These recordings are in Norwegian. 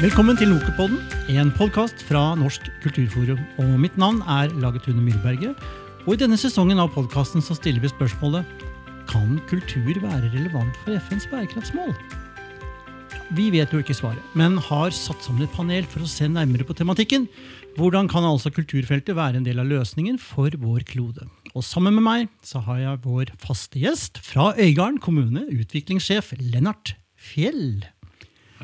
Velkommen til Nokepodden, en podkast fra Norsk kulturforum. Og Mitt navn er Lagetune Myrberget. Og I denne sesongen av podkasten stiller vi spørsmålet Kan kultur være relevant for FNs bærekraftsmål? Vi vet jo ikke svaret, men har satt sammen et panel for å se nærmere på tematikken. Hvordan kan altså kulturfeltet være en del av løsningen for vår klode? Og Sammen med meg så har jeg vår faste gjest fra Øygarden kommune, utviklingssjef Lennart Fjell.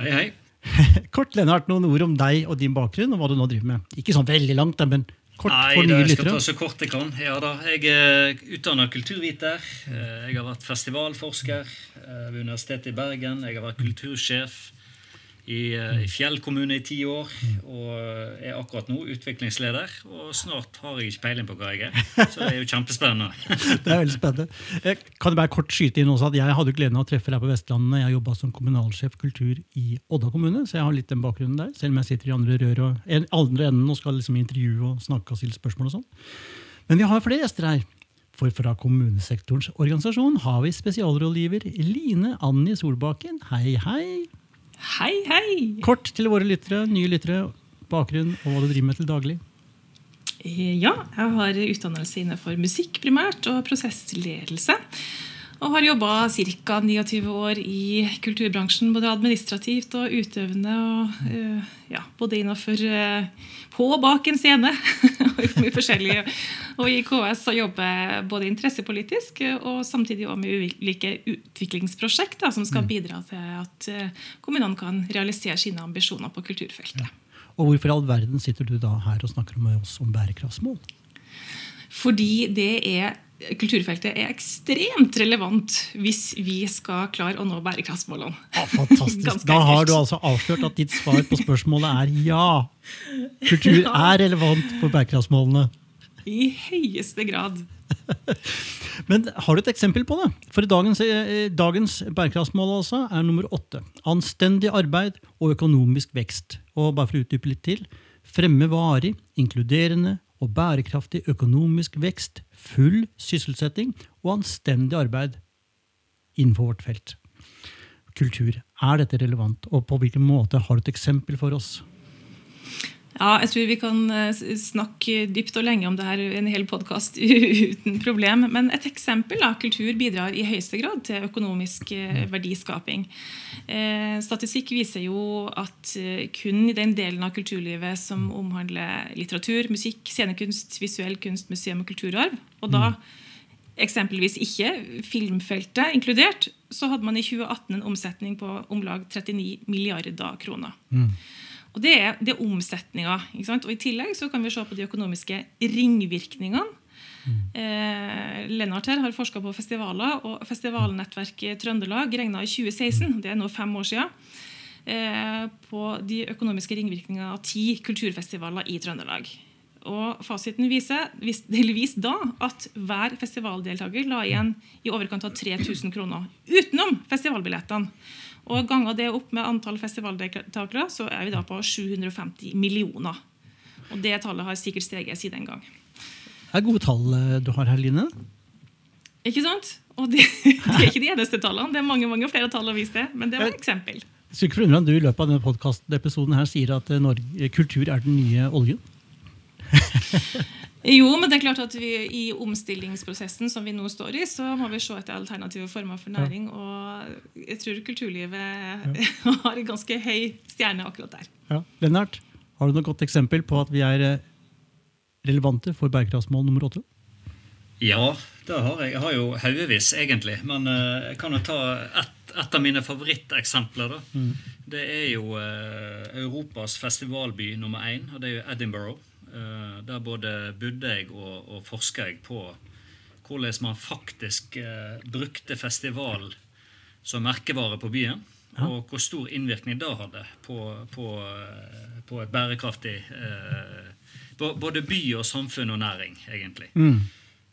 Hei, hei. Kort, Lennart, noen ord om deg og din bakgrunn og hva du nå driver med. Ikke sånn veldig langt, men kort Nei, for nye jeg skal lyttere. ta så kort jeg kan. Ja da, Jeg er utdanna kulturviter. Eh, Jeg har vært festivalforsker eh, ved Universitetet i Bergen. Jeg har vært kultursjef i, eh, i Fjell kommune i ti år. Og er akkurat nå utviklingsleder. Og snart har jeg ikke peiling på hva jeg er. Så det er jo kjempespennende. Det er veldig spennende. Jeg kan bare kort skyte inn også at jeg hadde gleden av å treffe deg på Vestlandet. Jeg jobba som kommunalsjef kultur i Odda kommune, så jeg har litt den bakgrunnen der. Selv om jeg sitter i andre rør og andre enden og skal liksom intervjue og snakke og stille spørsmål og sånn. Men vi har flere gjester her. For fra kommunesektorens organisasjon har vi spesialrådgiver Line Anni Solbakken. Hei, hei. Hei, hei! Kort til våre lyttere, nye lyttere, bakgrunn og hva du driver med til daglig. Eh, Ja, jeg har utdannelse innenfor musikk primært og prosessledelse. Og har jobba ca. 29 år i kulturbransjen, både administrativt og utøvende. Og, uh, ja, både innafor uh, på og bak en scene. og mye forskjellig. Og i KS har jobber både interessepolitisk eh, og samtidig også med ulike utviklingsprosjekter som skal bidra til at eh, kommunene kan realisere sine ambisjoner på kulturfeltet. Og hvorfor i all verden sitter du da her og snakker med oss om bærekraftsmål? Fordi det er kulturfeltet er ekstremt relevant hvis vi skal klare å nå bærekraftsmålene. Ja, fantastisk. Da har du altså avslørt at ditt svar på spørsmålet er ja. Kultur er relevant for bærekraftsmålene. I høyeste grad. Men har du et eksempel på det? For dagens, eh, dagens bærekraftsmål altså er nummer åtte. Anstendig arbeid og økonomisk vekst. Og bare for å utdype litt til. Fremme varig, inkluderende og bærekraftig økonomisk vekst, full sysselsetting og anstendig arbeid innenfor vårt felt. Kultur. Er dette relevant, og på hvilken måte har du et eksempel for oss? Ja, jeg tror vi kan eh, snakke dypt og lenge om det her i en hel podkast uten problem. Men et eksempel da, kultur bidrar i høyeste grad til økonomisk eh, verdiskaping. Eh, statistikk viser jo at kun i den delen av kulturlivet som omhandler litteratur, musikk, scenekunst, visuell kunst, museum og kulturarv, og da eksempelvis ikke filmfeltet inkludert, så hadde man i 2018 en omsetning på om lag 39 milliarder kroner. Og Det er, det er omsetninga. Og I tillegg så kan vi se på de økonomiske ringvirkningene. Eh, Lennart her har forska på festivaler, og Festivalnettverket Trøndelag regna i 2016 det er nå fem år siden, eh, på de økonomiske ringvirkningene av ti kulturfestivaler i Trøndelag. Og Fasiten viser vis, eller da at hver festivaldeltaker la igjen i overkant av 3000 kroner utenom festivalbillettene. Og Ganger det opp med antall festivaldeltakere, så er vi da på 750 millioner. Og Det tallet har sikkert steget siden den gang. Det er gode tall eh, du har her, Line. Ikke sant? Og det, det er ikke de eneste tallene. Det er mange mange flere tall å vise til. Men det var et eksempel. Så ikke forundre om du i løpet av denne podcastepisoden her sier at eh, Norge, kultur er den nye oljen. Jo, men det er klart at vi i omstillingsprosessen som vi nå står i, så må vi se etter alternative former for næring. Og jeg tror kulturlivet har en ganske høy stjerne akkurat der. Ja. Lennart, har du noe godt eksempel på at vi er eh, relevante for bærekraftsmål nummer åtte? Ja, det har jeg. Jeg har jo haugevis, egentlig. Men eh, jeg kan jo ta ett et av mine favoritteksempler. da. Det er jo eh, Europas festivalby nummer én, og det er jo Edinburgh. Eh, der både bodde jeg og, og forska jeg på hvordan man faktisk eh, brukte festival som merkevare på byen. Og hvor stor innvirkning det hadde på, på, eh, på et bærekraftig eh, Både by og samfunn og næring, egentlig.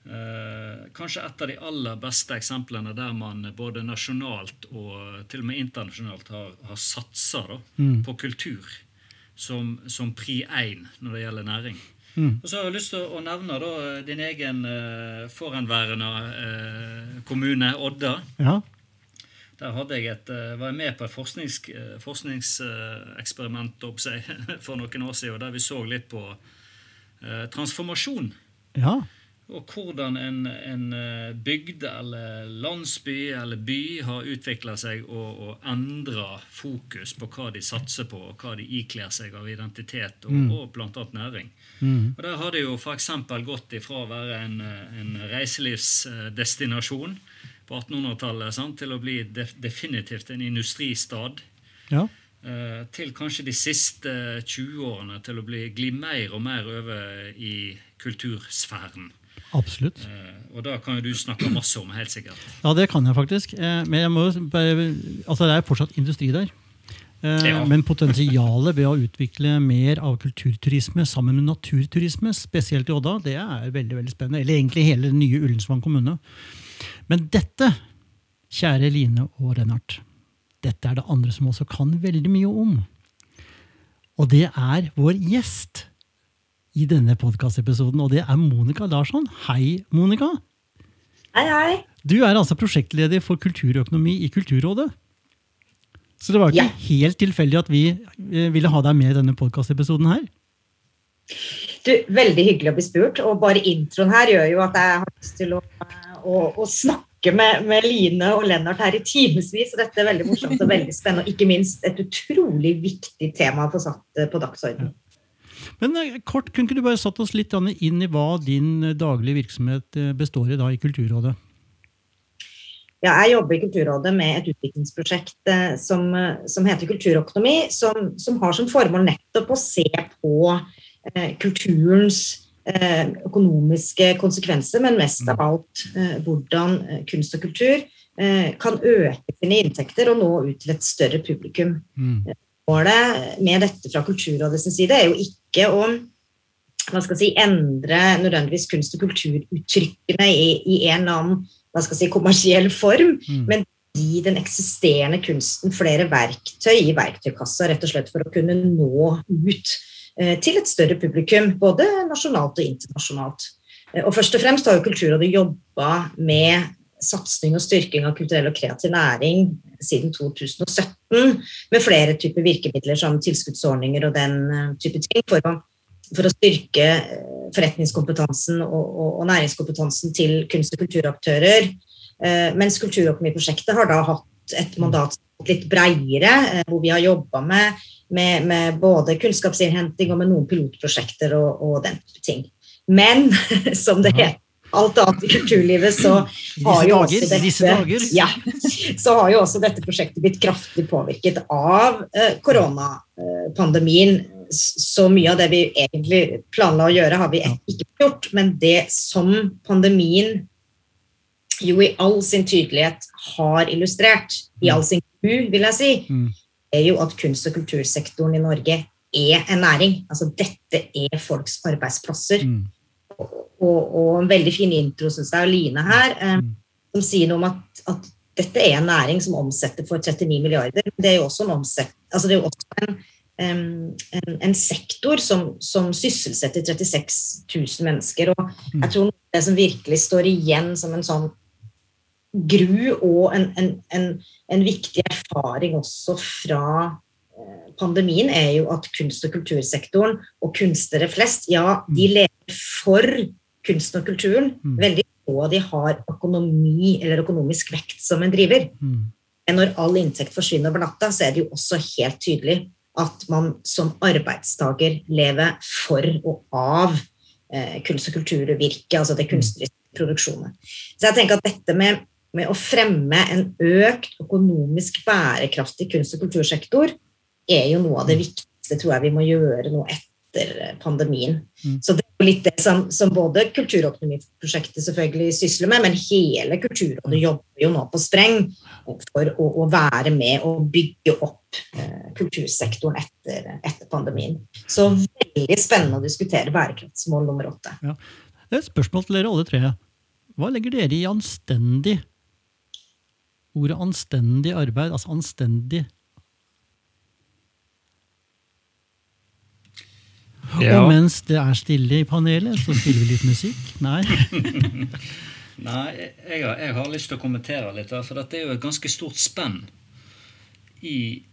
Eh, kanskje et av de aller beste eksemplene der man både nasjonalt og til og med internasjonalt har, har satsa da, på kultur som, som pri én når det gjelder næring. Og så har jeg lyst til å nevne da, din egen eh, forhenværende eh, kommune, Odda. Ja. Der jeg et, eh, var jeg med på et forsknings, eh, forskningseksperiment for noen år siden, der vi så litt på eh, transformasjon. Ja. Og hvordan en, en bygd eller landsby eller by har utvikla seg og, og endra fokus på hva de satser på, og hva de ikler seg av identitet og, og bl.a. næring. Mm. Og Der har det jo f.eks. gått ifra å være en, en reiselivsdestinasjon på 1800-tallet til å bli def definitivt en industristad. ja. eh, Til kanskje de siste 20 årene til å bli, gli mer og mer over i kultursfæren. Absolutt. Eh, Og da kan jo du snakke masse om, helt sikkert. Ja, det kan jeg faktisk. Eh, Men jeg må altså det er fortsatt industri der. Eh, Ja. Men potensialet ved å utvikle mer av kulturturisme sammen med naturturisme, spesielt i Odda, det er veldig veldig spennende. Eller egentlig hele den nye Ullensvang kommune. Men dette, kjære Line og Rennart, dette er det andre som også kan veldig mye om. Og det er vår gjest i denne podkastepisoden, og det er Monica Larsson. Hei, Monica. Hei, hei. Du er altså prosjektleder for kulturøkonomi i Kulturrådet. Så det var ikke Ja. helt tilfeldig at vi eh, ville ha deg med i denne podkastepisoden her. Du, veldig hyggelig å bli spurt. Og bare introen her gjør jo at jeg har lyst til å, å, å snakke med, med Line og Lennart her i timevis. Dette er veldig morsomt og veldig spennende, og ikke minst et utrolig viktig tema å få satt eh, på dagsordenen. Men eh, kort, kunne ikke du bare satt oss litt inn i hva din eh, daglige virksomhet eh, består i da i Kulturrådet? Ja, jeg jobber i Kulturrådet med et utviklingsprosjekt som, som heter Kulturøkonomi, som, som har som formål nettopp å se på eh, kulturens eh, økonomiske konsekvenser, men mest av alt eh, hvordan kunst og kultur eh, kan øke sine inntekter og nå ut til et større publikum. Mm. Målet med dette fra Kulturrådets side er jo ikke å hva skal si, endre nødvendigvis kunst- og kulturuttrykkene i, i en eller annen hva skal si, kommersiell form, Mm. men gi den eksisterende kunsten flere verktøy i verktøykassa, rett og slett for å kunne nå ut eh, til et større publikum, både nasjonalt og internasjonalt. Eh, og først og fremst har jo Kulturrådet jobba med satsing og styrking av kulturell og kreativ næring siden 2017, med flere typer virkemidler som tilskuddsordninger og den eh, type ting, for å, for å styrke eh, forretningskompetansen og, og, og næringskompetansen til kunst- og kulturaktører. Eh, mens Kulturøkonomiprosjektet har da hatt et mandat litt bredere, eh, hvor vi har jobba med, med, med både kunnskapsinnhenting og med noen pilotprosjekter og, og den type ting. Men som det heter alt annet i kulturlivet, så har jo også dette. Ja, så har jo også dette prosjektet blitt kraftig påvirket av eh, koronapandemien. Så mye av det vi egentlig planla å gjøre, har vi ikke gjort. Men det som pandemien jo i all sin tydelighet har illustrert, i all sin ku, vil jeg si, Mm. er jo at kunst- og kultursektoren i Norge er en næring. Altså dette er folks arbeidsplasser Mm. Og, og en veldig fin intro, syns jeg, av Line her, eh, Mm. som sier noe om at, at dette er en næring som omsetter for 39 milliarder. Det er jo også en, omsett, altså det er jo også en, en, en sektor som, som sysselsetter 36 000 mennesker. Og jeg tror det som virkelig står igjen som en sånn gru og en, en, en, en viktig erfaring også fra eh, pandemien, er jo at kunst- og kultursektoren og kunstnere flest, ja, de lever for kunsten og kulturen. Mm. Veldig få av de har økonomi eller økonomisk vekt som en driver. Mm. Når all inntekt forsvinner over natta, så er det jo også helt tydelig at man som arbeidstaker lever for og av eh, kunst- og kulturvirket, altså det kunstneriske produksjonet. Så jeg tenker at dette med, med å fremme en økt økonomisk bærekraftig kunst- og kultursektor er jo noe av det viktigste tror jeg vi må gjøre nå etter eh, pandemien. Mm. Så det er jo litt det som, som både Kulturøkonomiprosjektet selvfølgelig sysler med, men hele Kulturrådet jobber jo nå på spreng for å, å være med og bygge opp eh, kultursektoren etter, etter pandemien. Så veldig spennende å diskutere bærekraftsmål nummer åtte. Det er et spørsmål til dere alle tre. Hva legger dere i anstendig? Ordet anstendig arbeid, altså anstendig Ja. Og mens det er stille i panelet, så spiller vi litt musikk. Nei. Nei, jeg har, jeg har, lyst til å kommentere litt. For dette er jo et ganske stort spenn i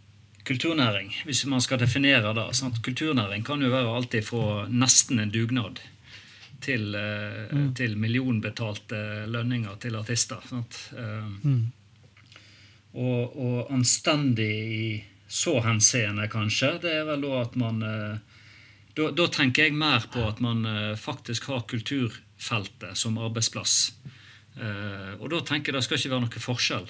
kulturnæring, hvis man skal definere det. Sant? Kulturnæring kan jo være alltid fra nesten en dugnad til, eh, mm. til millionbetalte lønninger til artister. Eh, mm. Og, og, anstendig i så henseende, kanskje, det er vel da at man eh, da, da, tenker jeg mer på at man faktisk har kulturfeltet som arbeidsplass. og da tenker jeg det skal ikke være noe forskjell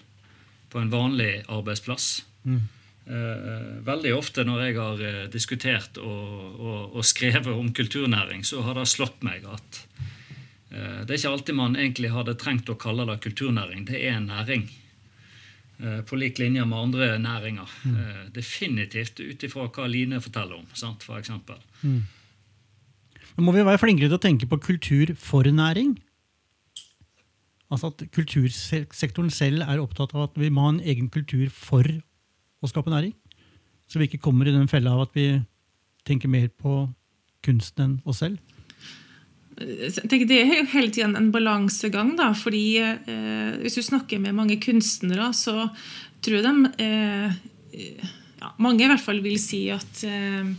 på en vanlig arbeidsplass. Mm. Uh, veldig ofte når jeg har uh, diskutert og, og, og, skrevet om kulturnæring, så har det slått meg at uh, det er ikke alltid man egentlig hadde trengt å kalle det kulturnæring. Det er en næring. På lik linje med andre næringer. Mm. Definitivt ut ifra hva Line forteller om, sant, for eksempel. Mm. må vi være flinkere til å tenke på kultur for næring? Altså at Kultursektoren selv er opptatt av at vi må ha en egen kultur for å skape næring. Så vi ikke kommer i den fella av at vi tenker mer på kunsten enn oss selv. Tenker Det er jo hele tiden en balansegang. da, fordi eh, Hvis du snakker med mange kunstnere, så tror jeg de eh, ja, Mange i hvert fall vil si at eh,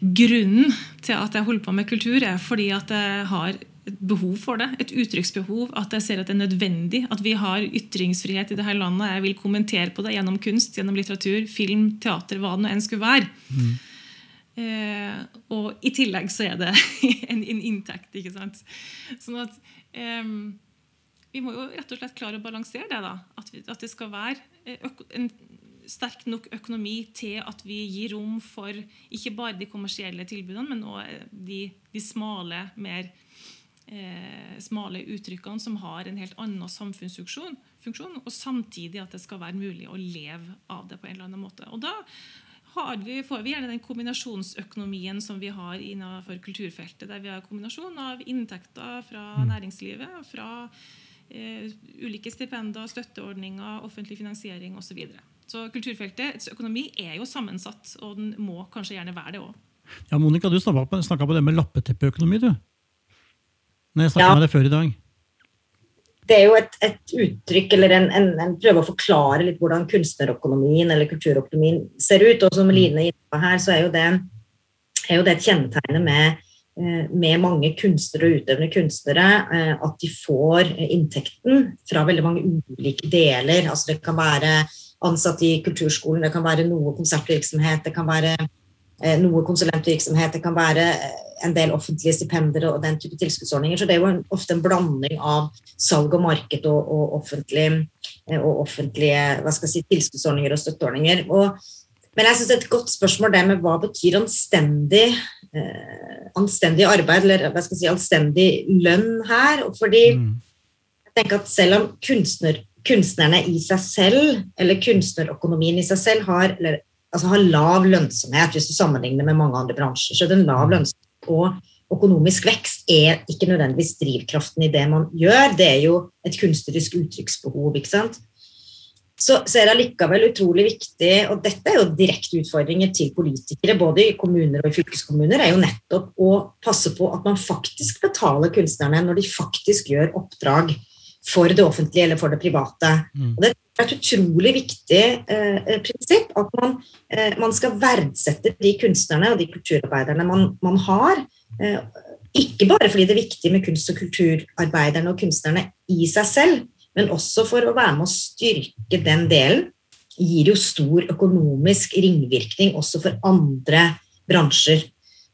grunnen til at jeg holder på med kultur, er fordi at jeg har et behov for det, et uttrykksbehov. At jeg ser at det er nødvendig. At vi har ytringsfrihet i dette landet. Jeg vil kommentere på det gjennom kunst, gjennom litteratur, film, teater, hva det nå enn skulle være. Mm. Eh, og i tillegg så er det en, en inntekt. ikke sant? Sånn at eh, Vi må jo rett og slett klare å balansere det. da, At, vi, at det skal være eh, en sterk nok økonomi til at vi gir rom for ikke bare de kommersielle tilbudene, men også de, de smale, mer eh, smale uttrykkene som har en helt annen samfunnsfunksjon, funksjon, og samtidig at det skal være mulig å leve av det på en eller annen måte. Og da vi, får vi gjerne den kombinasjonsøkonomien som vi har innenfor kulturfeltet, der vi har kombinasjon av inntekter fra mm. næringslivet, fra eh, ulike stipender, støtteordninger, offentlig finansiering osv. Så, videre. så kulturfeltets økonomi er jo sammensatt, og den må kanskje gjerne være det òg. Ja, Monica, du snakka på, på, det med lappeteppeøkonomi. du når jeg snakket ja. med deg før i dag? Det er jo et, et uttrykk, eller en, en, en, prøve å forklare litt hvordan kunstnerøkonomien eller kulturøkonomien ser ut. Og som Line inne her, så er jo det, er jo det et kjennetegn med, eh, med mange kunstnere og utøvende kunstnere eh, at de får inntekten fra veldig mange ulike deler. Altså det kan være ansatte i kulturskolen, det kan være noe konsertvirksomhet, det kan være noe konsulentvirksomhet, det kan være eh, en del offentlige stipender og den type tilskuddsordninger. Så det er jo ofte en blanding av salg og marked og, og, offentlig, eh, og offentlige hva skal jeg si, tilskuddsordninger og støtteordninger. Og, men jeg er et godt spørsmål det med hva betyr anstendig, eh, anstendig arbeid, eller hva skal jeg si, anstendig lønn her. Fordi mm. jeg tenker at selv om kunstner, kunstnerne i seg selv, eller kunstnerøkonomien i seg selv, har, eller altså har lav lønnsomhet hvis du sammenligner med mange andre bransjer. Så den lav lønnsomhet og økonomisk vekst er ikke nødvendigvis drivkraften i det man gjør. Det er jo et kunstnerisk uttrykksbehov. ikke sant? Så, så er det allikevel utrolig viktig, og dette er jo direkte utfordringer til politikere, både i kommuner og i fylkeskommuner, er jo nettopp å passe på at man faktisk betaler kunstnerne når de faktisk gjør oppdrag for det offentlige eller for det private. Mm. Og det er et utrolig viktig eh, prinsipp at man, eh, man, skal verdsette de kunstnerne og de kulturarbeiderne man, man har. Eh, ikke bare fordi det er viktig med kunst- og kulturarbeiderne og kunstnerne i seg selv, men også for å være med å styrke den delen. Gir jo stor økonomisk ringvirkning også for andre bransjer.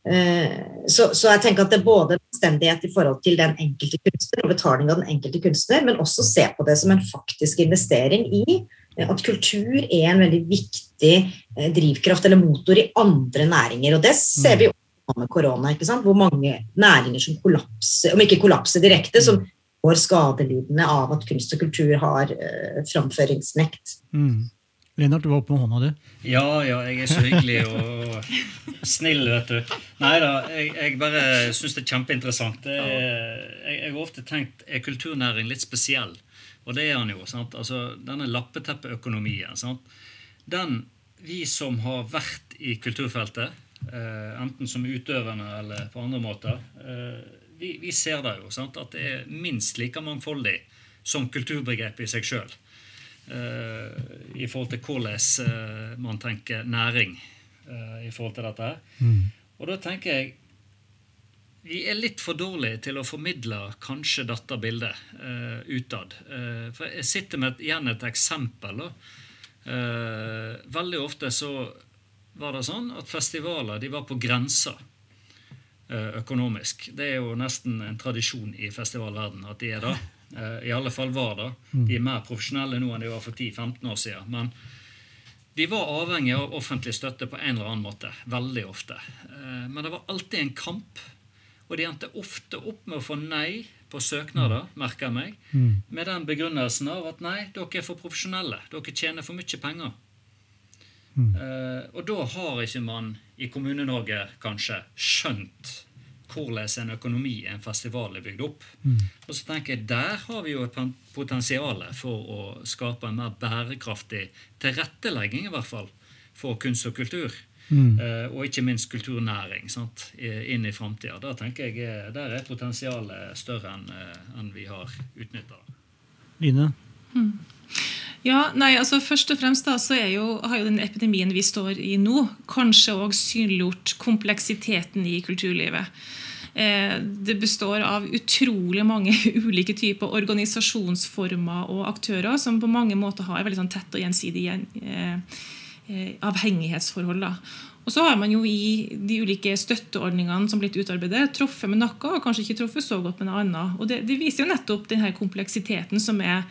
Eh, så, så, jeg tenker at det er både anstendighet i forhold til den enkelte kunstner og betaling av den enkelte kunstner, men også se på det som en faktisk investering i eh, at kultur er en veldig viktig eh, drivkraft eller motor i andre næringer. Og det ser vi også med korona, ikke sant? hvor mange næringer som kollapser, om ikke kollapser direkte, som går skadelidende av at kunst og kultur har framføringsnekt. Mm. Lennart, du var oppe med hånda di. Ja, ja, jeg er så hyggelig og snill, vet du. Nei da, jeg, jeg bare syns det er kjempeinteressant. Det jeg, jeg, har ofte tenkt er kulturnæring litt spesiell. Og det er han jo. sant? Altså, Denne lappeteppeøkonomien. sant? Den, Vi som har vært i kulturfeltet, eh, enten som utøvende eller på andre måter, eh, vi, vi, ser det jo, sant? at det er minst like mangfoldig som kulturbegrepet i seg sjøl. Uh, I forhold til hvordan uh, man tenker næring uh, i forhold til dette. Mm. Og da tenker jeg vi er litt for dårlige til å formidle kanskje dette bildet uh, utad. Uh, for jeg sitter med igjen et eksempel. Uh, veldig ofte så var det sånn at festivaler de var på grensa økonomisk. Det er jo nesten en tradisjon i festivalverden at de er det. I alle fall var det. De er mer profesjonelle nå enn de var for 10-15 år siden. Men de var avhengig av offentlig støtte på en eller annen måte. Veldig ofte. Men det var alltid en kamp og de endte ofte opp med å få nei på søknader, merker jeg meg, mm. med den begrunnelsen av at nei, dere er for profesjonelle. Dere tjener for mye penger. Mm. Uh, og da har ikke man i Kommune-Norge kanskje skjønt hvordan en økonomi en festival er bygd opp. Mm. Og så tenker jeg Der har vi jo et potensial for å skape en mer bærekraftig tilrettelegging, i hvert fall, for kunst og kultur. Mm. Uh, og ikke minst kulturnæring sant? inn i framtida. Der tenker jeg eh, der er potensialet større enn uh, en vi har utnytta. Line? Mm. Ja, nei, altså Først og fremst da, så jo, har jo den epidemien vi står i nå, kanskje òg synliggjort kompleksiteten i kulturlivet. Eh, det består av utrolig mange ulike typer organisasjonsformer og aktører som på mange måter har veldig sånn tett og gjensidig eh, Eh, avhengighetsforhold. Da. Og så har man jo i de ulike støtteordningene som blitt utarbeidet, truffet med noe og kanskje ikke truffet så godt med noe annet. Og det, det viser jo nettopp denne kompleksiteten som, er,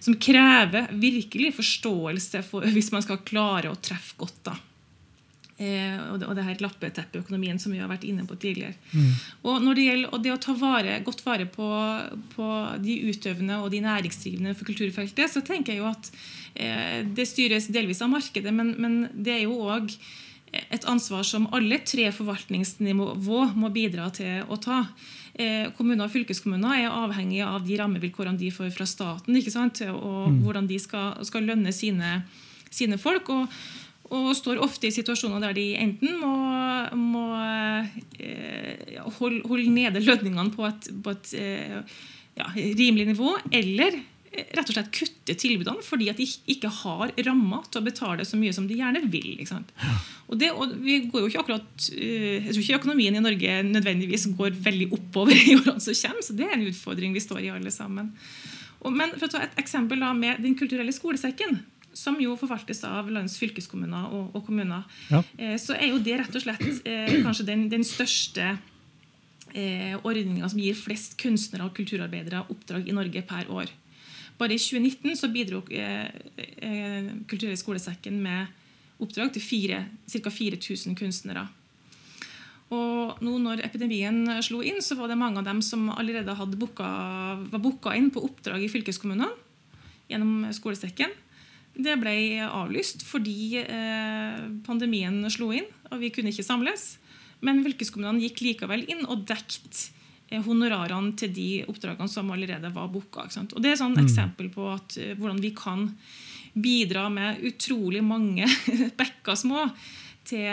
som krever virkelig forståelse for, hvis man skal klare å treffe godt. da. Eh, og, det, og det her lappeteppeøkonomien som vi har vært inne på tidligere. Mm. Og når det gjelder og det å ta vare, godt vare på, på de utøvende og de næringsdrivende for kulturfeltet, så tenker jeg jo at Eh, det styres delvis av markedet, men, men det er jo òg et ansvar som alle tre forvaltningsnivå må bidra til å ta. Eh, kommuner og fylkeskommuner er avhengige av de rammevilkårene de får fra staten, ikke sant? og mm. hvordan de skal, skal lønne sine, sine folk. Og, og, står ofte i situasjoner der de enten må, må eh, holde, holde, nede lønningene på et, på et eh, ja, rimelig nivå, eller rett og slett kutte tilbudene fordi at de ikke har rammer til å betale så mye som de gjerne vil. Og, det, og vi går jo ikke akkurat eh, Jeg tror ikke økonomien i Norge nødvendigvis går veldig oppover i årene som kommer, så det er en utfordring vi står i alle sammen. Og, men for å ta et eksempel da, med Den kulturelle skolesekken, som jo forvaltes av landets fylkeskommuner og, og kommuner, ja. eh, så er jo det rett og slett eh, kanskje den, den største eh, ordninga som gir flest kunstnere og kulturarbeidere oppdrag i Norge per år. Bare i 2019 så bidro eh, eh, Kulturell skolesekken med oppdrag til ca. 4000 kunstnere. Og nå når epidemien slo inn, så var det mange av dem som allerede boka, var booka inn på oppdrag i fylkeskommunene gjennom skolesekken. Det ble avlyst fordi eh, pandemien slo inn, og vi kunne ikke samles. Men fylkeskommunene gikk likevel inn og dekket honorarene til de oppdragene som allerede var booka. Og Det er sånn mm. eksempel på at, uh, hvordan vi kan bidra med utrolig mange bekker små til,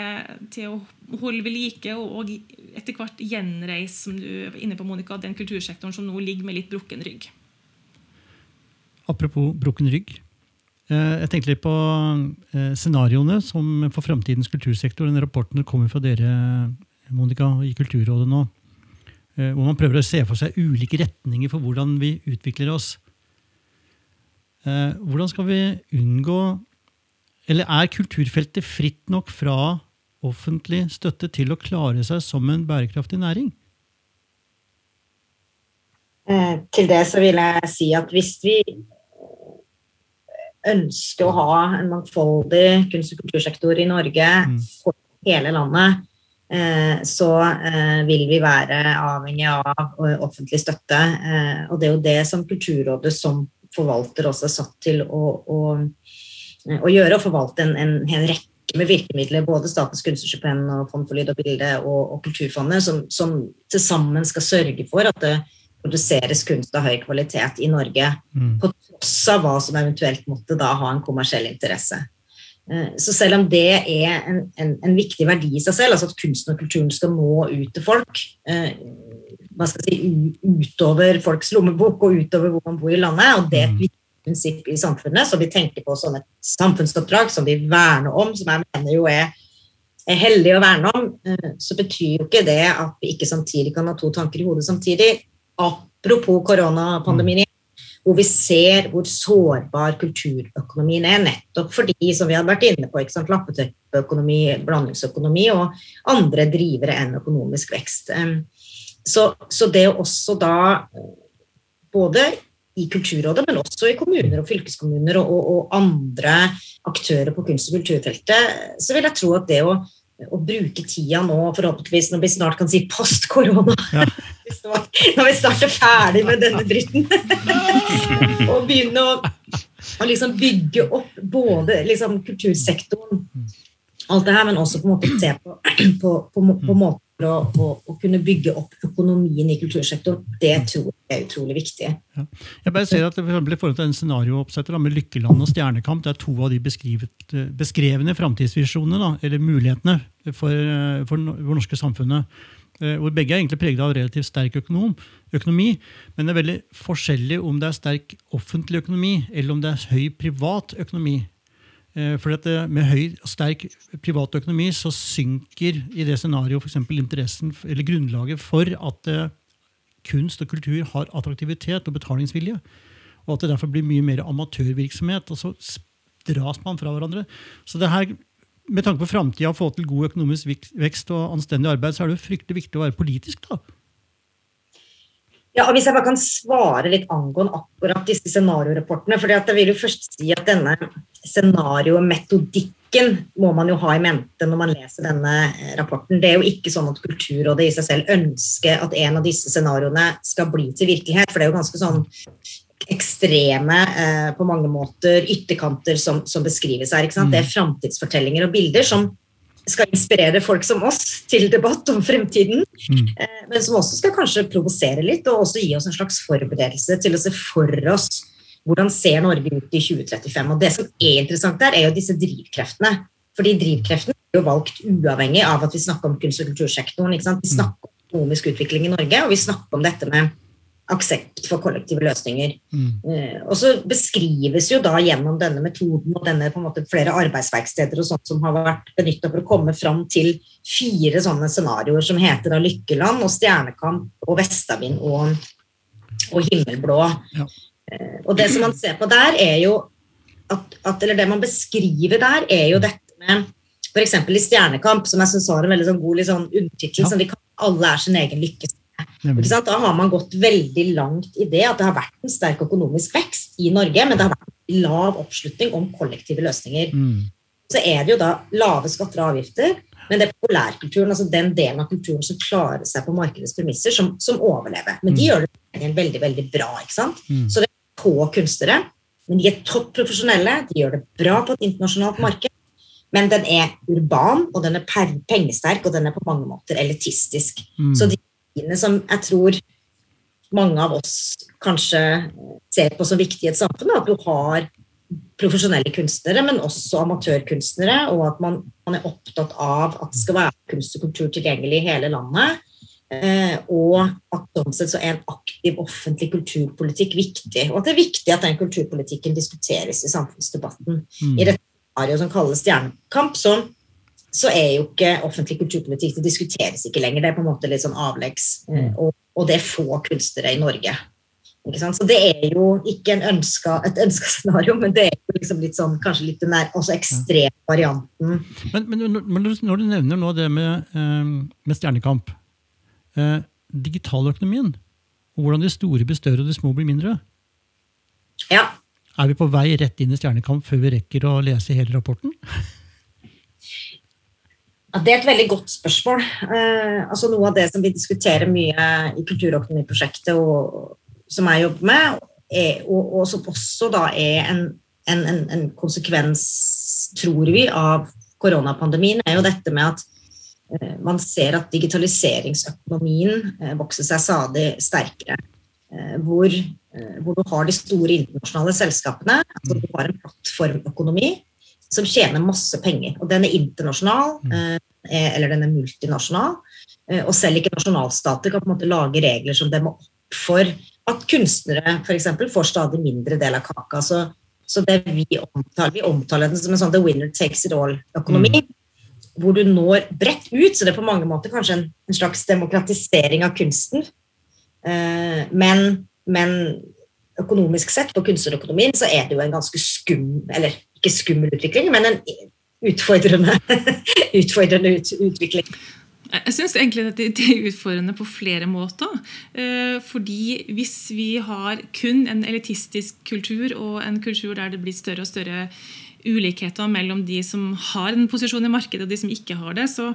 til, å holde ved like og, og etter hvert gjenreise som du er inne på, Monica, den kultursektoren som nå ligger med litt brukken rygg. Apropos brukken rygg. Eh, jeg tenkte litt på scenarioene som for framtidens kultursektor. Den rapporten kommer fra dere Monica, i Kulturrådet nå. Eh, hvor man prøver å se for seg ulike retninger for hvordan vi utvikler oss. Eh, hvordan skal vi unngå Eller er kulturfeltet fritt nok fra offentlig støtte til å klare seg som en bærekraftig næring? Eh, til det så vil jeg si at hvis vi ønsker å ha en mangfoldig kunst- og kultursektor i Norge mm. for hele landet, så eh, vil vi være avhengig av eh, offentlig støtte. Og det er jo det som Kulturrådet som forvalter også er satt til å, å, å gjøre. Å forvalte en, en, en, rekke med virkemidler, både Statens kunstnerstipend og Fond for lyd og bilde og, og Kulturfondet, som, som til sammen skal sørge for at det produseres kunst av høy kvalitet i Norge. Mm. På tross av hva som eventuelt måtte da ha en kommersiell interesse. Eh, så selv om det er en, en, en, viktig verdi i seg selv, altså at kunsten og kulturen skal nå ut til folk, eh, hva skal jeg si, utover folks lommebok og utover hvor man bor i landet. Og det er et viktig prinsipp i samfunnet, som vi tenker på som et samfunnsoppdrag som vi verner om, som jeg mener jo er, er heldig å verne om, eh, så betyr jo ikke det at vi ikke samtidig kan ha to tanker i hodet samtidig. Apropos koronapandemien, hvor vi ser hvor sårbar kulturøkonomien er, nettopp fordi, som vi hadde vært inne på, lappeteppeøkonomi, blandingsøkonomi og andre drivere enn økonomisk vekst. Så, så det å også da, både i Kulturrådet, men også i kommuner og fylkeskommuner og, og, og andre aktører på kunst- og kulturfeltet, så vil jeg tro at det å å bruke tida nå, forhåpentligvis når vi snart kan si post korona. Ja. når vi snart er ferdig med denne dritten. og begynne å, å liksom bygge opp både liksom kultursektoren, alt det her, men også på en måte se på, på, på, på måter å, å, å, kunne bygge opp økonomien i kultursektoren, det tror jeg er utrolig viktig. Ja. Jeg bare ser at eksempel, I forhold til en scenariooppsetter med Lykkeland og Stjernekamp, det er to av de beskrevne framtidsvisjonene, eller mulighetene, for, for, for norske samfunnet. Eh, hvor begge er egentlig preget av relativt sterk økonom, økonomi. Men det er veldig forskjellig om det er sterk offentlig økonomi eller om det er høy privat økonomi. Eh, for at Med høy sterk privatøkonomi så synker i det scenarioet f.eks. interessen grunnlaget for at eh, kunst og kultur har attraktivitet og betalingsvilje. Og at det derfor blir mye mer amatørvirksomhet. Og så dras man fra hverandre. Så det her, med tanke på framtida, få til god økonomisk vekst og anstendig arbeid, så er det jo fryktelig viktig å være politisk. da. Ja, og Hvis jeg bare kan svare litt angående akkurat disse scenariorapportene. for Jeg vil jo først si at denne scenariometodikken må man jo ha i mente når man leser denne eh, rapporten. Det er jo ikke sånn at Kulturrådet i seg selv ønsker at en av disse scenarioene skal bli til virkelighet. For det er jo ganske sånn ekstreme eh, på mange måter ytterkanter som, som beskrives her. ikke sant? Det er framtidsfortellinger og bilder som skal inspirere folk som oss til debatt om fremtiden. Mm. Eh, men som også skal kanskje provosere litt, og også gi oss en slags forberedelse til å se for oss hvordan ser Norge ut i 2035. Og Det som er interessant der, er jo disse drivkreftene. Fordi drivkreftene er jo valgt uavhengig av at vi snakker om kunst- og kultursektoren. Vi mm. snakker om økonomisk utvikling i Norge, og vi snakker om dette med aksept for kollektive løsninger. Mm. Uh, og så beskrives jo da gjennom denne metoden og denne på en måte flere arbeidsverksteder og sånt som har vært benytta for å komme fram til fire sånne scenarioer som heter da Lykkeland og Stjernekamp og Vestavind og, og Himmelblå. Ja. Uh, og det som man ser på der, er jo at, at, Eller det man beskriver der, er jo dette med F.eks. i Stjernekamp, som jeg syns har en veldig sånn god liksom, undertittel, ja. som vi kan alle er sin egen lykkes da har man gått veldig langt i det at det har vært en sterk økonomisk vekst i Norge, men det har vært lav oppslutning om kollektive løsninger. Mm. Så er det jo da lave skatter og avgifter, men det er populærkulturen, altså den delen av kulturen som klarer seg på markedets premisser, som, som overlever. Men de mm. gjør det veldig veldig bra. ikke sant? Mm. Så det er få kunstnere, men de er topp profesjonelle, de gjør det bra på et internasjonalt marked. Men den er urban, og den er pengesterk, og den er på mange måter elitistisk. Mm. Så de som jeg tror mange av oss kanskje ser på som viktig i et samfunn. At du har profesjonelle kunstnere, men også amatørkunstnere. Og at man, man, er opptatt av at det skal være kunst og kultur tilgjengelig i hele landet. Eh, og at sånn sett så er en aktiv offentlig kulturpolitikk viktig. Og at det er viktig at den kulturpolitikken diskuteres i samfunnsdebatten. Mm. I dette scenarioet som kalles Stjernekamp, så så er jo ikke offentlig kulturpolitikk Det diskuteres ikke lenger. Det er på en måte litt sånn avleggs. Eh, og, og det få kunstnere i Norge. Så det er jo ikke ønska, et ønska scenario, men det er jo liksom litt sånn, kanskje litt den der også ekstrem varianten. Men, men, når du nevner nå det med, eh, med Stjernekamp, eh, digitaløkonomien, og hvordan de store blir større og de små blir mindre Ja. Er vi på vei rett inn i Stjernekamp før vi rekker å lese hele rapporten? Ja, det er et veldig godt spørsmål. Eh, altså Noe av det som vi diskuterer mye i Kulturøkonomiprosjektet, og, som jeg jobber med, er, og, og, som også da er en, en, en, en, konsekvens, tror vi, av koronapandemien, er jo dette med at eh, man ser at digitaliseringsøkonomien eh, vokser seg stadig sterkere. Eh, hvor, eh, hvor, du har de store internasjonale selskapene, altså du har en plattformøkonomi som tjener masse penger. Og den er internasjonal, mm. eh, eller den er multinasjonal. Eh, og selv ikke nasjonalstater kan på en måte lage regler som demmer opp for at kunstnere f.eks. får stadig mindre del av kaka. Så, så det vi omtaler, vi omtaler den som en sånn the winner takes it all-økonomi. Mm. Hvor du når bredt ut. Så det er på mange måter kanskje en, en slags demokratisering av kunsten. Eh, men, men, økonomisk sett, på kunstnerøkonomien, så er det jo en ganske skum, eller ikke skummel utvikling, men en utfordrende, utfordrende ut, utvikling. Jeg syns egentlig at det er utfordrende på flere måter. Eh, fordi hvis vi har kun en elitistisk kultur, og en kultur der det blir større og større ulikheter mellom de som har en posisjon i markedet, og de som ikke har det, så,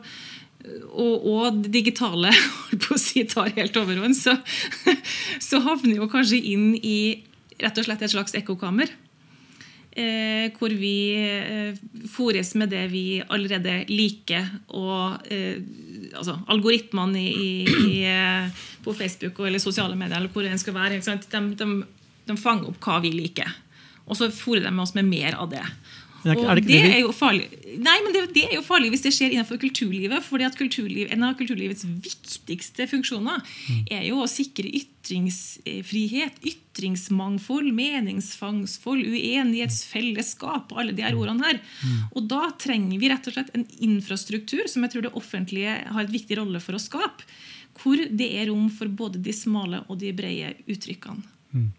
og, og det digitale på å si, tar helt overhånd, så, så havner vi jo kanskje inn i rett og slett et slags ekkokammer. Eh, hvor vi eh, fôres med det vi allerede liker. Og eh, altså, algoritmene i, i, eh, på Facebook eller sosiale medier eller hvor det skal være, de, de, de, fanger opp hva vi liker. Og så fôrer de oss med mer av det. Er det, er det, det, er jo farlig. Nei, men det, det, er jo farlig hvis det skjer innenfor kulturlivet. fordi at kulturliv, En av kulturlivets viktigste funksjoner mm. er jo å sikre ytringsfrihet, ytringsmangfold, meningsfangsfold, uenighetsfellesskap og alle de her ordene her. Mm. Og da trenger vi rett og slett en infrastruktur som jeg tror det offentlige har et viktig rolle for å skape. Hvor det er rom for både de smale og de brede uttrykkene. Mm.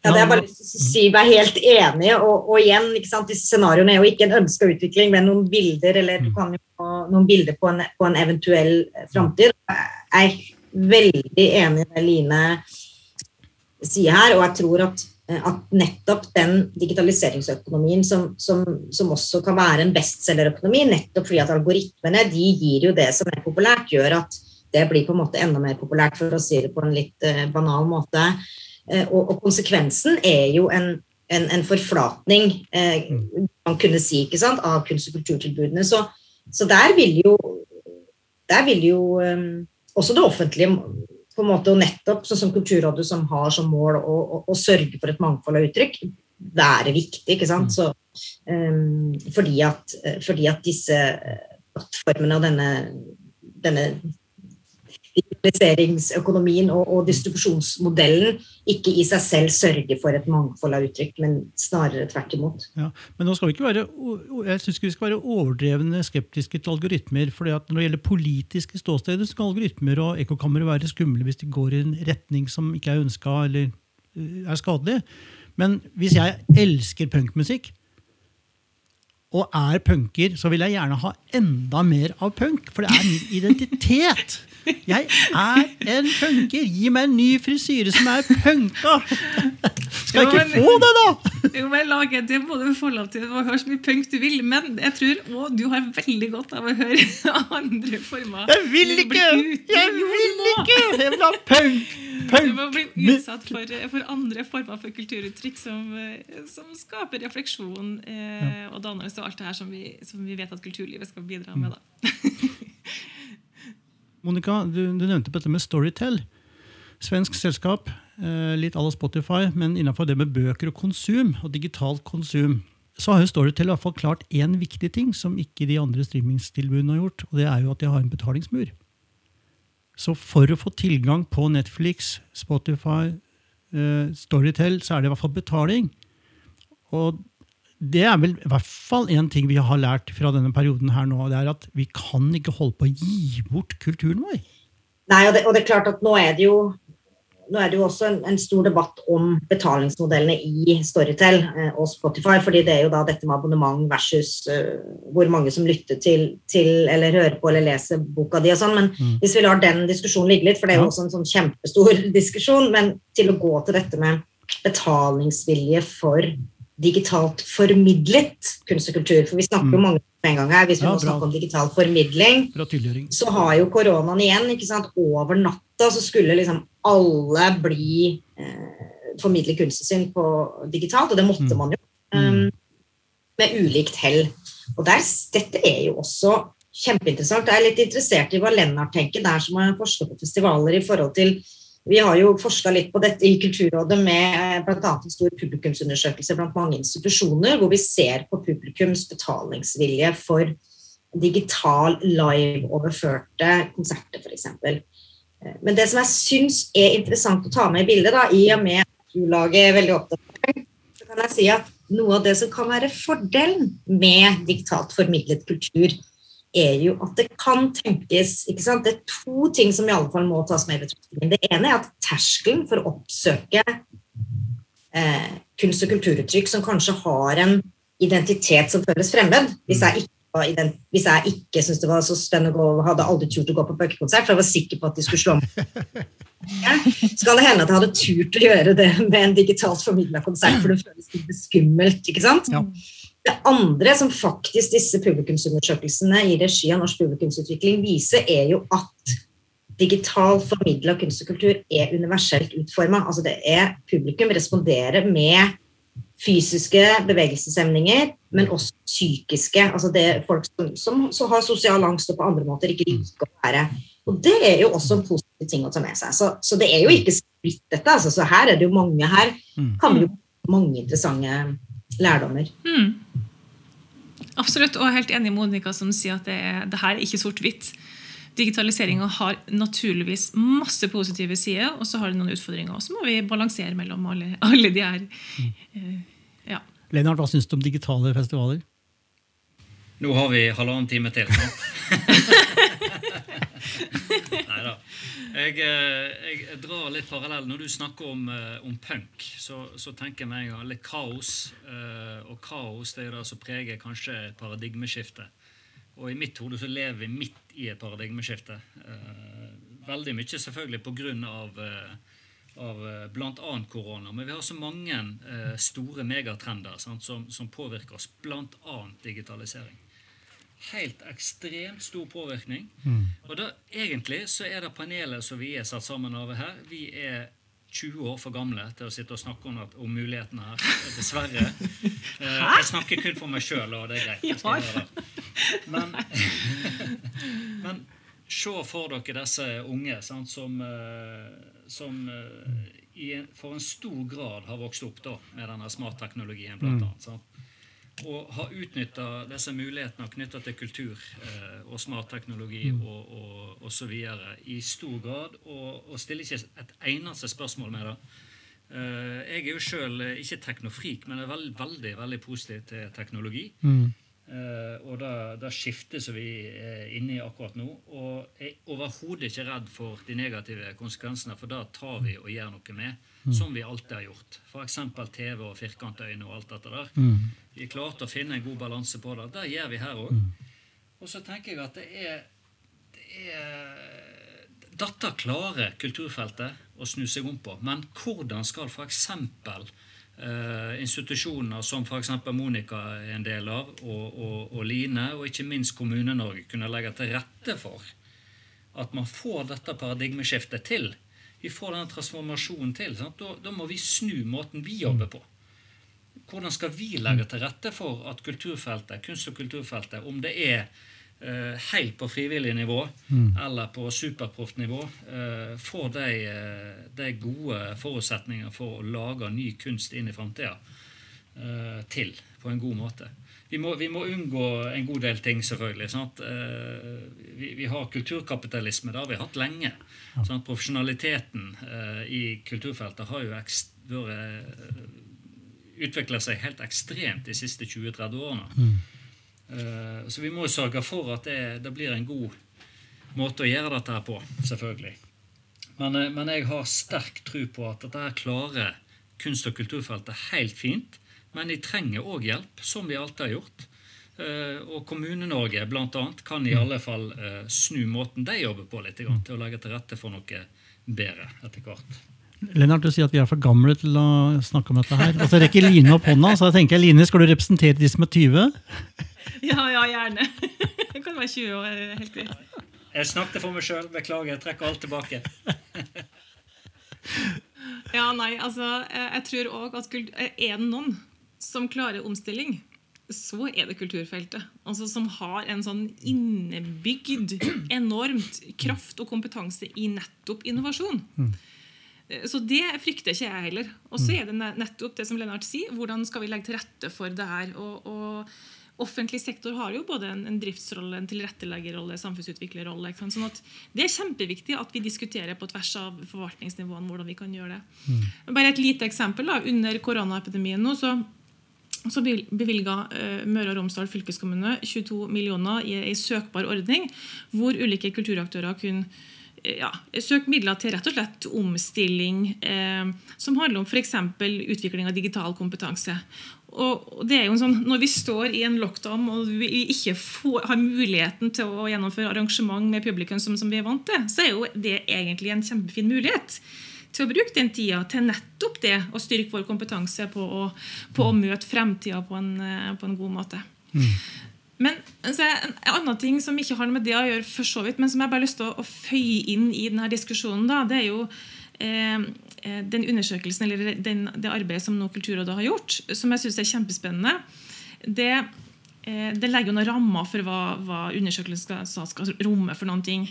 Ja, det er bare lyst til å si meg helt enig. Og, og igjen, disse scenarioene er jo ikke en ønska utvikling, men noen bilder eller du mm. kan jo få noen bilder på en, på en eventuell eh, framtid. Jeg er veldig enig med Line sier her, og jeg tror at, eh, at nettopp den digitaliseringsøkonomien som, som, som, også kan være en bestselgerøkonomi, nettopp fordi at algoritmene de gir jo det som er populært, gjør at det blir på en måte enda mer populært, for å si det på en litt uh, banal måte. Eh, og, konsekvensen er jo en, en, en forflatning, eh, mm. man kunne si, ikke sant, av kunst- og kulturtilbudene. Så, så, der vil jo, der vil jo um, også det offentlige på en måte, og nettopp sånn som Kulturrådet, som har som mål å, å, å, sørge for et mangfold av uttrykk, være viktig. ikke sant? Mm. Så, um, fordi, at, fordi, at, disse plattformene og denne, denne digitaliseringsøkonomien og, og, distribusjonsmodellen ikke i seg selv sørger for et mangfold av uttrykk, men snarere tvert imot. Ja, men nå skal vi ikke være, jeg synes ikke vi skal være overdrevne skeptiske til algoritmer. for Når det gjelder politiske ståsteder, skal algoritmer og ekkokamre være skumle hvis de går i en retning som ikke er ønska eller eh, er skadelig. Men hvis jeg elsker punkmusikk, og er punker, så vil jeg gjerne ha enda mer av punk, for det er min identitet. Jeg er en punker! Gi meg en ny frisyre som er punka! Skal jeg ikke få det, da? Jo, men lage Det må du få lov til. Du må høre så mye punk du vil. Men jeg tror å, du har veldig godt av å høre andre former. Jeg vil ikke! Jeg vil ikke! Jeg vil ha punk! punk. Du må bli utsatt for, for andre former for kulturuttrykk som, som skaper refleksjon eh, og dannelse og alt det her som vi, som vi vet at kulturlivet skal bidra med. da. Monica, du, du, nevnte på dette med Storytel. Svensk selskap, eh, litt à la Spotify, men innenfor det med bøker og konsum, og digitalt konsum, så har jo Storytel i hvert fall klart én viktig ting som ikke de andre streamingstilbudene har gjort, og det er jo at de har en betalingsmur. Så for å få tilgang på Netflix, Spotify, eh, Storytel, så er det i hvert fall betaling. Og det er vel i hvert fall en ting vi har lært fra denne perioden her nå. Det er at vi kan ikke holde på å gi bort kulturen vår. Nei, og det, og det er klart at nå er det jo, er det jo også en, en, stor debatt om betalingsmodellene i Storytel eh, og Spotify. fordi det er jo da dette med abonnement versus uh, hvor mange som lytter til, til, eller hører på eller leser boka di og sånn. Men mm. hvis vi lar den diskusjonen ligge litt, for det er jo også en sånn kjempestor diskusjon, men til å gå til dette med betalingsvilje for digitalt formidlet kunst og kultur. For vi snakker jo mm. mange på en gang her. Hvis vi ja, må snakke om digital formidling, så har jo koronaen igjen ikke sant, Over natta så skulle liksom alle bli eh, formidle kunsten sin på digitalt, og det måtte mm. man jo. Um, med ulikt hell. Og der, dette er jo også kjempeinteressant. Jeg er litt interessert i hva Lennart tenker, der som har forsket på festivaler i forhold til vi har jo forska litt på dette i Kulturrådet med eh, bl.a. en stor publikumsundersøkelse blant mange institusjoner, hvor vi ser på publikums betalingsvilje for digital live-overførte konserter, f.eks. Men det som jeg syns er interessant å ta med i bildet, da, i og med at du lager veldig opptatt så kan jeg si at noe av det som kan være fordelen med digitalt formidlet kultur, er jo at det kan tenkes ikke sant? Det er to ting som i alle fall må tas med i betraktning. Det ene er at terskelen for å oppsøke eh, kunst- og kulturuttrykk som kanskje har en identitet som føles fremmed Hvis jeg ikke hvis jeg ikke syntes det var så spennende å gå, hadde aldri turt å gå på pøkekonsert, for jeg var sikker på at de skulle slå meg så kan det hende at jeg hadde turt å gjøre det med en digitalt formidla konsert, for det føles litt skummelt. ikke sant? Ja. Det andre som faktisk disse publikumsundersøkelsene i regi av Norsk publikumsutvikling viser, er jo at digital formidla kunst og kultur er universelt utforma. Altså det er publikum responderer med fysiske bevegelseshemninger, men også psykiske. Altså det er folk som, som har sosial angst og på andre måter ikke liker å være. Og det er jo også en positiv ting å ta med seg. Så, så det er jo ikke splitt, dette. Altså, så her er det jo mange her. Mm. kan jo mange interessante lærdommer. Mm. Absolutt, og jeg er helt enig med Monica som sier at det, er, det her er ikke sort-hvitt. Digitaliseringa har naturligvis masse positive sider, og så har det noen utfordringer. Og så må vi balansere mellom alle, alle de her. Mm. Ja. Lennart, hva syns du om digitale festivaler? Nå har vi halvannen time til. sant? Nei da. Jeg, eh, jeg, drar litt parallell. Når du snakker om, eh, om punk, så, så, tenker jeg meg litt kaos. Eh, og kaos det er det som preger kanskje paradigmeskiftet. Og i mitt hode så lever vi midt i et paradigmeskifte. Veldig mye selvfølgelig på grunn Av, av bl.a. korona. Men vi har så mange store megatrender sant, som, som påvirker oss, bl.a. digitalisering helt ekstremt stor påvirkning. Mm. Og da, egentlig så er det panelet som vi er satt sammen av her, vi er 20 år for gamle til å sitte og snakke om, at, om mulighetene her. Dessverre. Eh, jeg snakker kun for meg sjøl, og det er greit. Ja. Men, men se for dere disse unge sant, som, eh, som eh, i, for en stor grad har vokst opp da, med denne smartteknologien. Blant annet. annet, og har utnytta disse mulighetene knytta til kultur eh, og smartteknologi mm. og, og, og, så videre i stor grad, og, og stiller ikke et eneste spørsmål med det. Eh, jeg er jo sjøl ikke teknofrik, men er veld, veldig veldig positiv til teknologi. Mm. Eh, og det, det skiftet som vi er inne i akkurat nå. Og jeg er overhodet ikke redd for de negative konsekvensene, for det tar vi og gjør noe med. Mm. Som vi alltid har gjort. F.eks. TV og firkantøyne og alt dette der. Mm. Vi klarte å finne en god balanse på det. Det gjør vi her òg. Mm. Og så tenker jeg at det er, det er Dette klarer kulturfeltet å snu seg om på. Men hvordan skal f.eks. Uh, institusjoner som f.eks. Monica er en del av, og, og, og Line, og ikke minst Kommune-Norge, kunne legge til rette for at man får dette paradigmeskiftet til. Vi får den transformasjonen til. Da, da, må vi snu måten vi jobber på. Hvordan skal vi legge til rette for at kulturfeltet, kunst- og kulturfeltet, om det er uh, helt på frivillig nivå mm. eller på superproft nivå, uh, får de, uh, de, gode forutsetninger for å lage ny kunst inn i framtida til på en god måte. Vi må, vi må, unngå en god del ting, selvfølgelig. Vi, vi, har kulturkapitalisme. Det har vi hatt lenge. Ja. Profesjonaliteten i kulturfeltet har jo vært utvikla seg helt ekstremt de siste 20-30 årene. Mm. Eh, så vi må jo sørge for at det, det, blir en god måte å gjøre dette her på, selvfølgelig. Men, eh, men jeg har sterk tro på at dette her klarer kunst- og kulturfeltet helt fint. Men de trenger òg hjelp, som vi alltid har gjort. Eh, og Kommune-Norge annet, kan i alle fall snu måten de jobber på litt, til å legge til rette for noe bedre etter hvert. Lennart, du sier at vi er for gamle til å snakke om dette her. Og så rekker Line opp hånda, så jeg tenker Line, skal du representere de som er 20? Ja, ja, gjerne. Jeg kan være 20 år. helt greit. Jeg snakket for meg sjøl. Beklager. Jeg trekker alt tilbake. Ja, nei, altså, jeg tror òg at er det noen som klarer omstilling, så er det kulturfeltet. Altså Som har en sånn innebygd enormt kraft og kompetanse i nettopp innovasjon. Mm. Så det frykter ikke jeg heller. Og så er det nettopp det som Lennart sier. Hvordan skal vi legge til rette for det her? Og, og offentlig sektor har jo både en, en driftsrolle, en tilretteleggerrolle, samfunnsutviklerrolle. Sånn at Det er kjempeviktig at vi diskuterer på tvers av forvaltningsnivåene hvordan vi kan gjøre det. Mm. Bare et lite eksempel. da, Under koronaepidemien nå så så bevilga uh, Møre og Romsdal fylkeskommune 22 millioner i ei søkbar ordning, hvor ulike kulturaktører kunne ja, søke midler til rett og slett omstilling, eh, som handler om f.eks. utvikling av digital kompetanse. Og det er jo sånn, Når vi står i en lockdown og vi ikke får, har muligheten til å gjennomføre arrangement med publikum som, som vi er vant til, så er jo det egentlig en kjempefin mulighet til å bruke den tida til nettopp det å styrke vår kompetanse på å, på å møte fremtida på en, eh, på en god måte. Mm. Men altså, En annen ting som ikke har med det å gjøre, for så vidt, men som jeg bare har lyst til å, å føye inn i denne diskusjonen, da, det er jo eh, eh den undersøkelsen eller den, det arbeidet som nå Kulturrådet har gjort, som jeg syns er kjempespennende. Det, eh, det legger jo noen rammer for hva, hva undersøkelsen skal, skal, romme for noen ting.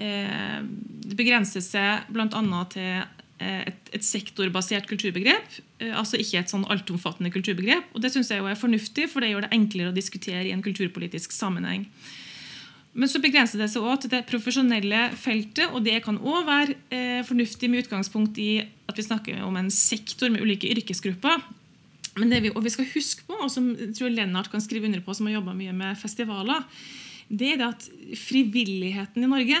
Eh, det begrenser seg bl.a. til et, et, sektorbasert kulturbegrep. Eh, altså ikke et sånn altomfattende kulturbegrep. og Det synes jeg er fornuftig, for det gjør det enklere å diskutere i en kulturpolitisk sammenheng. Men så begrenser det seg også til det profesjonelle feltet, og det kan også være eh, fornuftig med utgangspunkt i at vi snakker om en sektor med ulike yrkesgrupper. Men det vi, og vi skal huske på, og som jeg tror Lennart kan skrive under på, som har jobba mye med festivaler, det er det at frivilligheten i Norge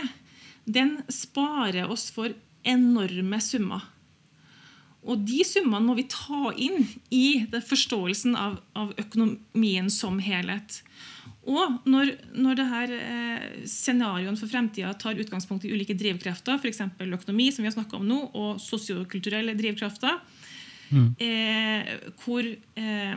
den sparer oss for enorme summer. Og de summene må vi ta inn i forståelsen av, av, økonomien som helhet. Og når, når det her eh, scenarioen for fremtida tar utgangspunkt i ulike drivkrefter, f.eks. økonomi, som vi har om nå, og sosiokulturelle drivkrefter, mm. eh, hvor eh,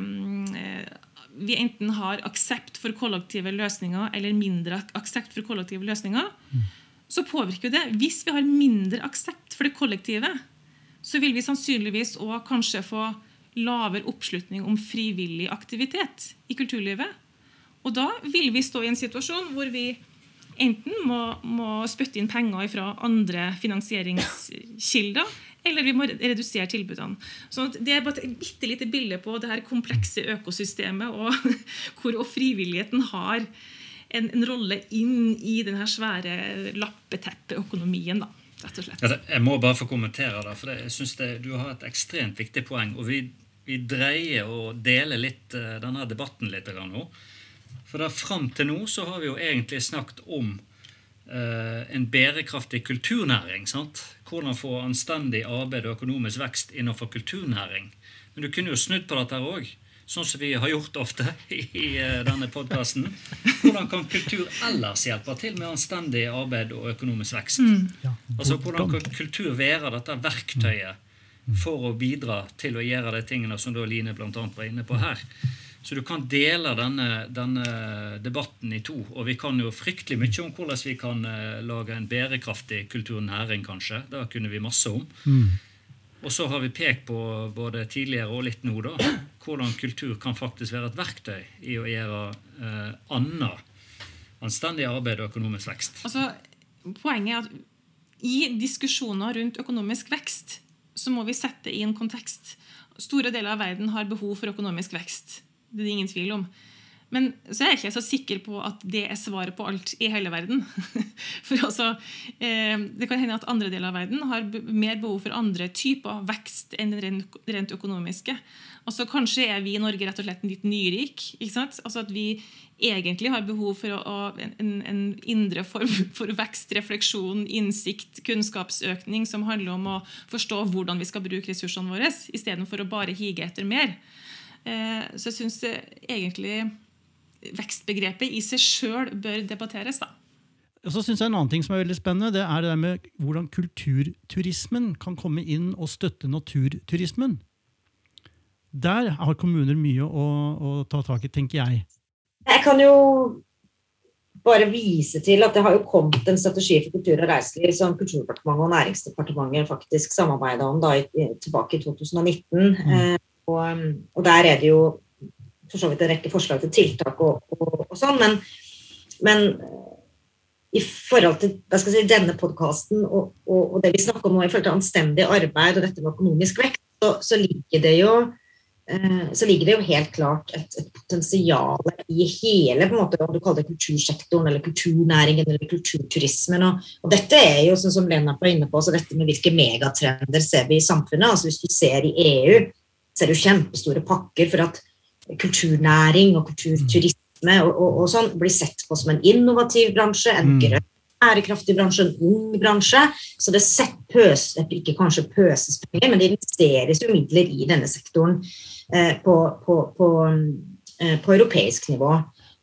vi enten har aksept for kollektive løsninger eller mindre aksept for kollektive løsninger, mm så påvirker det. Hvis vi har mindre aksept for det kollektive, så vil vi sannsynligvis òg kanskje få lavere oppslutning om frivillig aktivitet i kulturlivet. Og da vil vi stå i en situasjon hvor vi enten må, må spytte inn penger fra andre finansieringskilder, eller vi må redusere tilbudene. Så det er bare et bitte lite bilde på det her komplekse økosystemet og hvor frivilligheten har en, en rolle inn i den svære lappeteppeøkonomien. da, rett og slett. Jeg må bare få kommentere det, for jeg synes det, du har et ekstremt viktig poeng. og vi, vi dreier og deler litt uh, denne debatten litt nå. For da Fram til nå så har vi jo egentlig snakket om uh, en bærekraftig kulturnæring. sant? Hvordan få anstendig arbeid og økonomisk vekst innenfor kulturnæring. Men du kunne jo snudd på dette òg sånn som vi har gjort ofte i eh, denne podkasten. Hvordan kan kultur ellers hjelpe til med anstendig arbeid og økonomisk vekst? Mm. Altså, Hvordan kan kultur være dette verktøyet for å bidra til å gjøre de tingene som da Line bl.a. var inne på her? Så du kan dele denne, denne, debatten i to. Og vi kan jo fryktelig mye om hvordan vi kan uh, lage en bærekraftig kulturnæring, kanskje. Det kunne vi masse om. Mm. Og så har vi pekt på både tidligere og litt nå da, hvordan kultur kan faktisk være et verktøy i å gjøre eh, annet anstendig arbeid og økonomisk vekst. Altså, poenget er at i diskusjoner rundt økonomisk vekst så må vi sette i en kontekst. Store deler av verden har behov for økonomisk vekst. Det er det ingen tvil om. Men så er jeg ikke så sikker på at det er svaret på alt i hele verden. For altså, eh, Det kan hende at andre deler av verden har mer behov for andre typer vekst enn den rent økonomiske. Altså, kanskje er vi i Norge rett og slett litt nyrik. ikke sant? Altså At vi egentlig har behov for å, en, en, indre form for vekst, refleksjon, innsikt, kunnskapsøkning som handler om å forstå hvordan vi skal bruke ressursene våre, istedenfor å bare hige etter mer. Eh, så jeg syns egentlig vekstbegrepet i seg sjøl bør debatteres. da. Og så synes jeg En annen ting som er veldig spennende, det er det der med hvordan kulturturismen kan komme inn og støtte naturturismen. Der har kommuner mye å, å ta tak i, tenker jeg. Jeg kan jo bare vise til at det har jo kommet en strategi for kultur og reiseliv som Kulturdepartementet og Næringsdepartementet faktisk samarbeida om da, tilbake i 2019. Mm. Eh, og, og, der er det jo for så vidt en rekke forslag til tiltak og, og, og sånn, men, men, eh, i forhold til si, denne podkasten og, og, det vi snakker om nå i forhold til anstendig arbeid og dette med økonomisk vekst, så, så, ligger, det jo, eh, så ligger det jo helt klart et, et potensial i hele på en måte, om du kaller det kultursektoren eller kulturnæringen eller kulturturismen. Og, og dette er jo sånn som Lena var inne på, så dette med hvilke megatrender ser vi i samfunnet. altså Hvis du ser i EU, ser du kjempestore pakker for at kulturnæring og kulturturisme og, og, og sånn blir sett på som en innovativ bransje, en Mm. grønn ærekraftig bransje, en ung bransje. Så det sett pøs, ikke kanskje pøses penger, men det investeres jo midler i denne sektoren eh, på, på, på, eh, på europeisk nivå.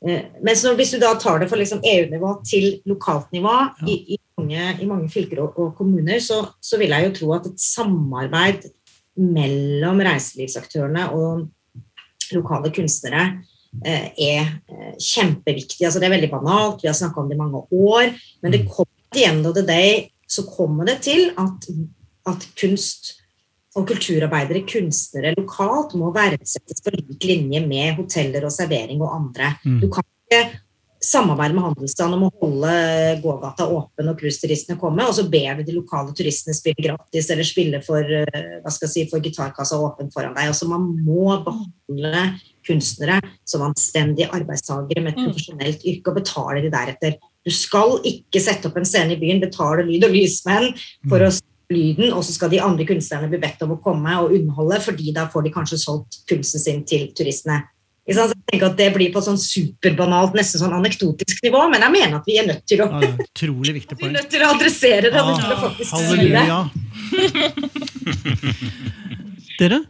Eh, mens når, hvis du da tar det fra liksom EU-nivå til lokalt nivå i, i, mange, i mange fylker og, og kommuner, så, så vil jeg jo tro at et samarbeid mellom reiselivsaktørene og lokale kunstnere eh, er eh, kjempeviktig. Altså, det er veldig banalt, vi har snakka om det i mange år, men det kommer at the end of the day så kommer det til at, at kunst og kulturarbeidere, kunstnere lokalt, må verdsettes på lik linje med hoteller og servering og andre. Mm. Du kan ikke samarbeide med handelsstanden om å holde gågata åpen og cruiseturistene kommer, og så ber vi de lokale turistene spille gratis eller spille for, eh, hva skal jeg si, for gitarkassa åpen foran deg. Altså, man må behandle kunstnere som anstendige arbeidstakere med et Mm. profesjonelt yrke og betale de deretter. Du skal ikke sette opp en scene i byen, betale lyd- og lysmenn for å spille lyden, og så skal de andre kunstnerne bli bedt om å komme og underholde, fordi da får de kanskje solgt kunsten sin til turistene. Så jeg tenker at Det blir på sånn superbanalt, nesten sånn anekdotisk nivå, men jeg mener at vi er nødt til å, Ja, vi er nødt til å adressere det. Ah. Halleluja. Dere,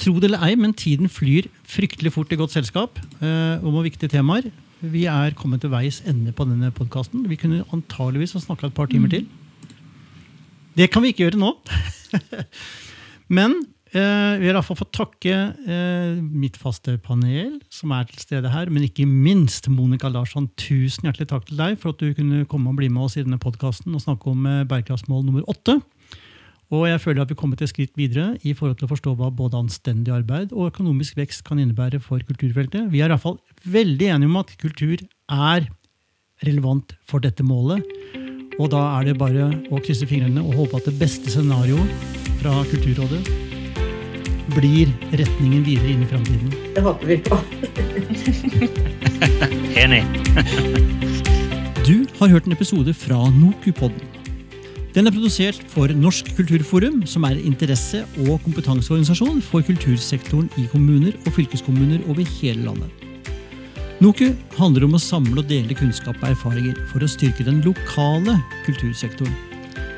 tro det eller ei, men tiden flyr fryktelig fort i godt selskap eh, om viktige temaer. Vi er kommet til veis ende på denne podkasten. Vi kunne antageligvis ha snakka et par timer til. Det kan vi ikke gjøre nå. men eh, vi har iallfall fått takke eh, mitt faste panel, som er til stede her, men ikke minst Monica Larsson. Tusen hjertelig takk til deg for at du kunne komme og bli med oss i denne podkasten og snakke om eh, bærekraftsmål nummer åtte. Og jeg føler at vi kommer et skritt videre i forhold til å forstå hva både anstendig arbeid og økonomisk vekst kan innebære for kulturfeltet. Vi er i hvert fall veldig enige om at kultur er relevant for dette målet. Og da er det bare å krysse fingrene og håpe at det beste scenarioet fra Kulturrådet blir retningen videre inn i framtiden. Det håper vi på. Enig. Du har hørt en episode fra Nokupodden. Den er produsert for Norsk kulturforum, som er interesse- og kompetanseorganisasjon for kultursektoren i kommuner og fylkeskommuner over hele landet. NOKU handler om å samle og dele kunnskap og erfaringer for å styrke den lokale kultursektoren.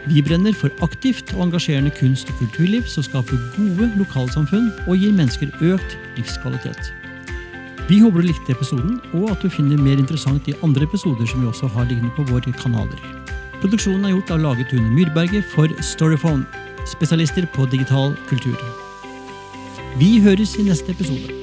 Vi brenner for aktivt og engasjerende kunst- og kulturliv som skaper gode lokalsamfunn og gir mennesker økt livskvalitet. Vi håper du likte episoden, og at du finner mer interessant i andre episoder som vi også har liggende på våre kanaler. Produksjonen er gjort av Lage Tune Myrberget for Storyphone, spesialister på digital kultur. Vi høres i neste episode.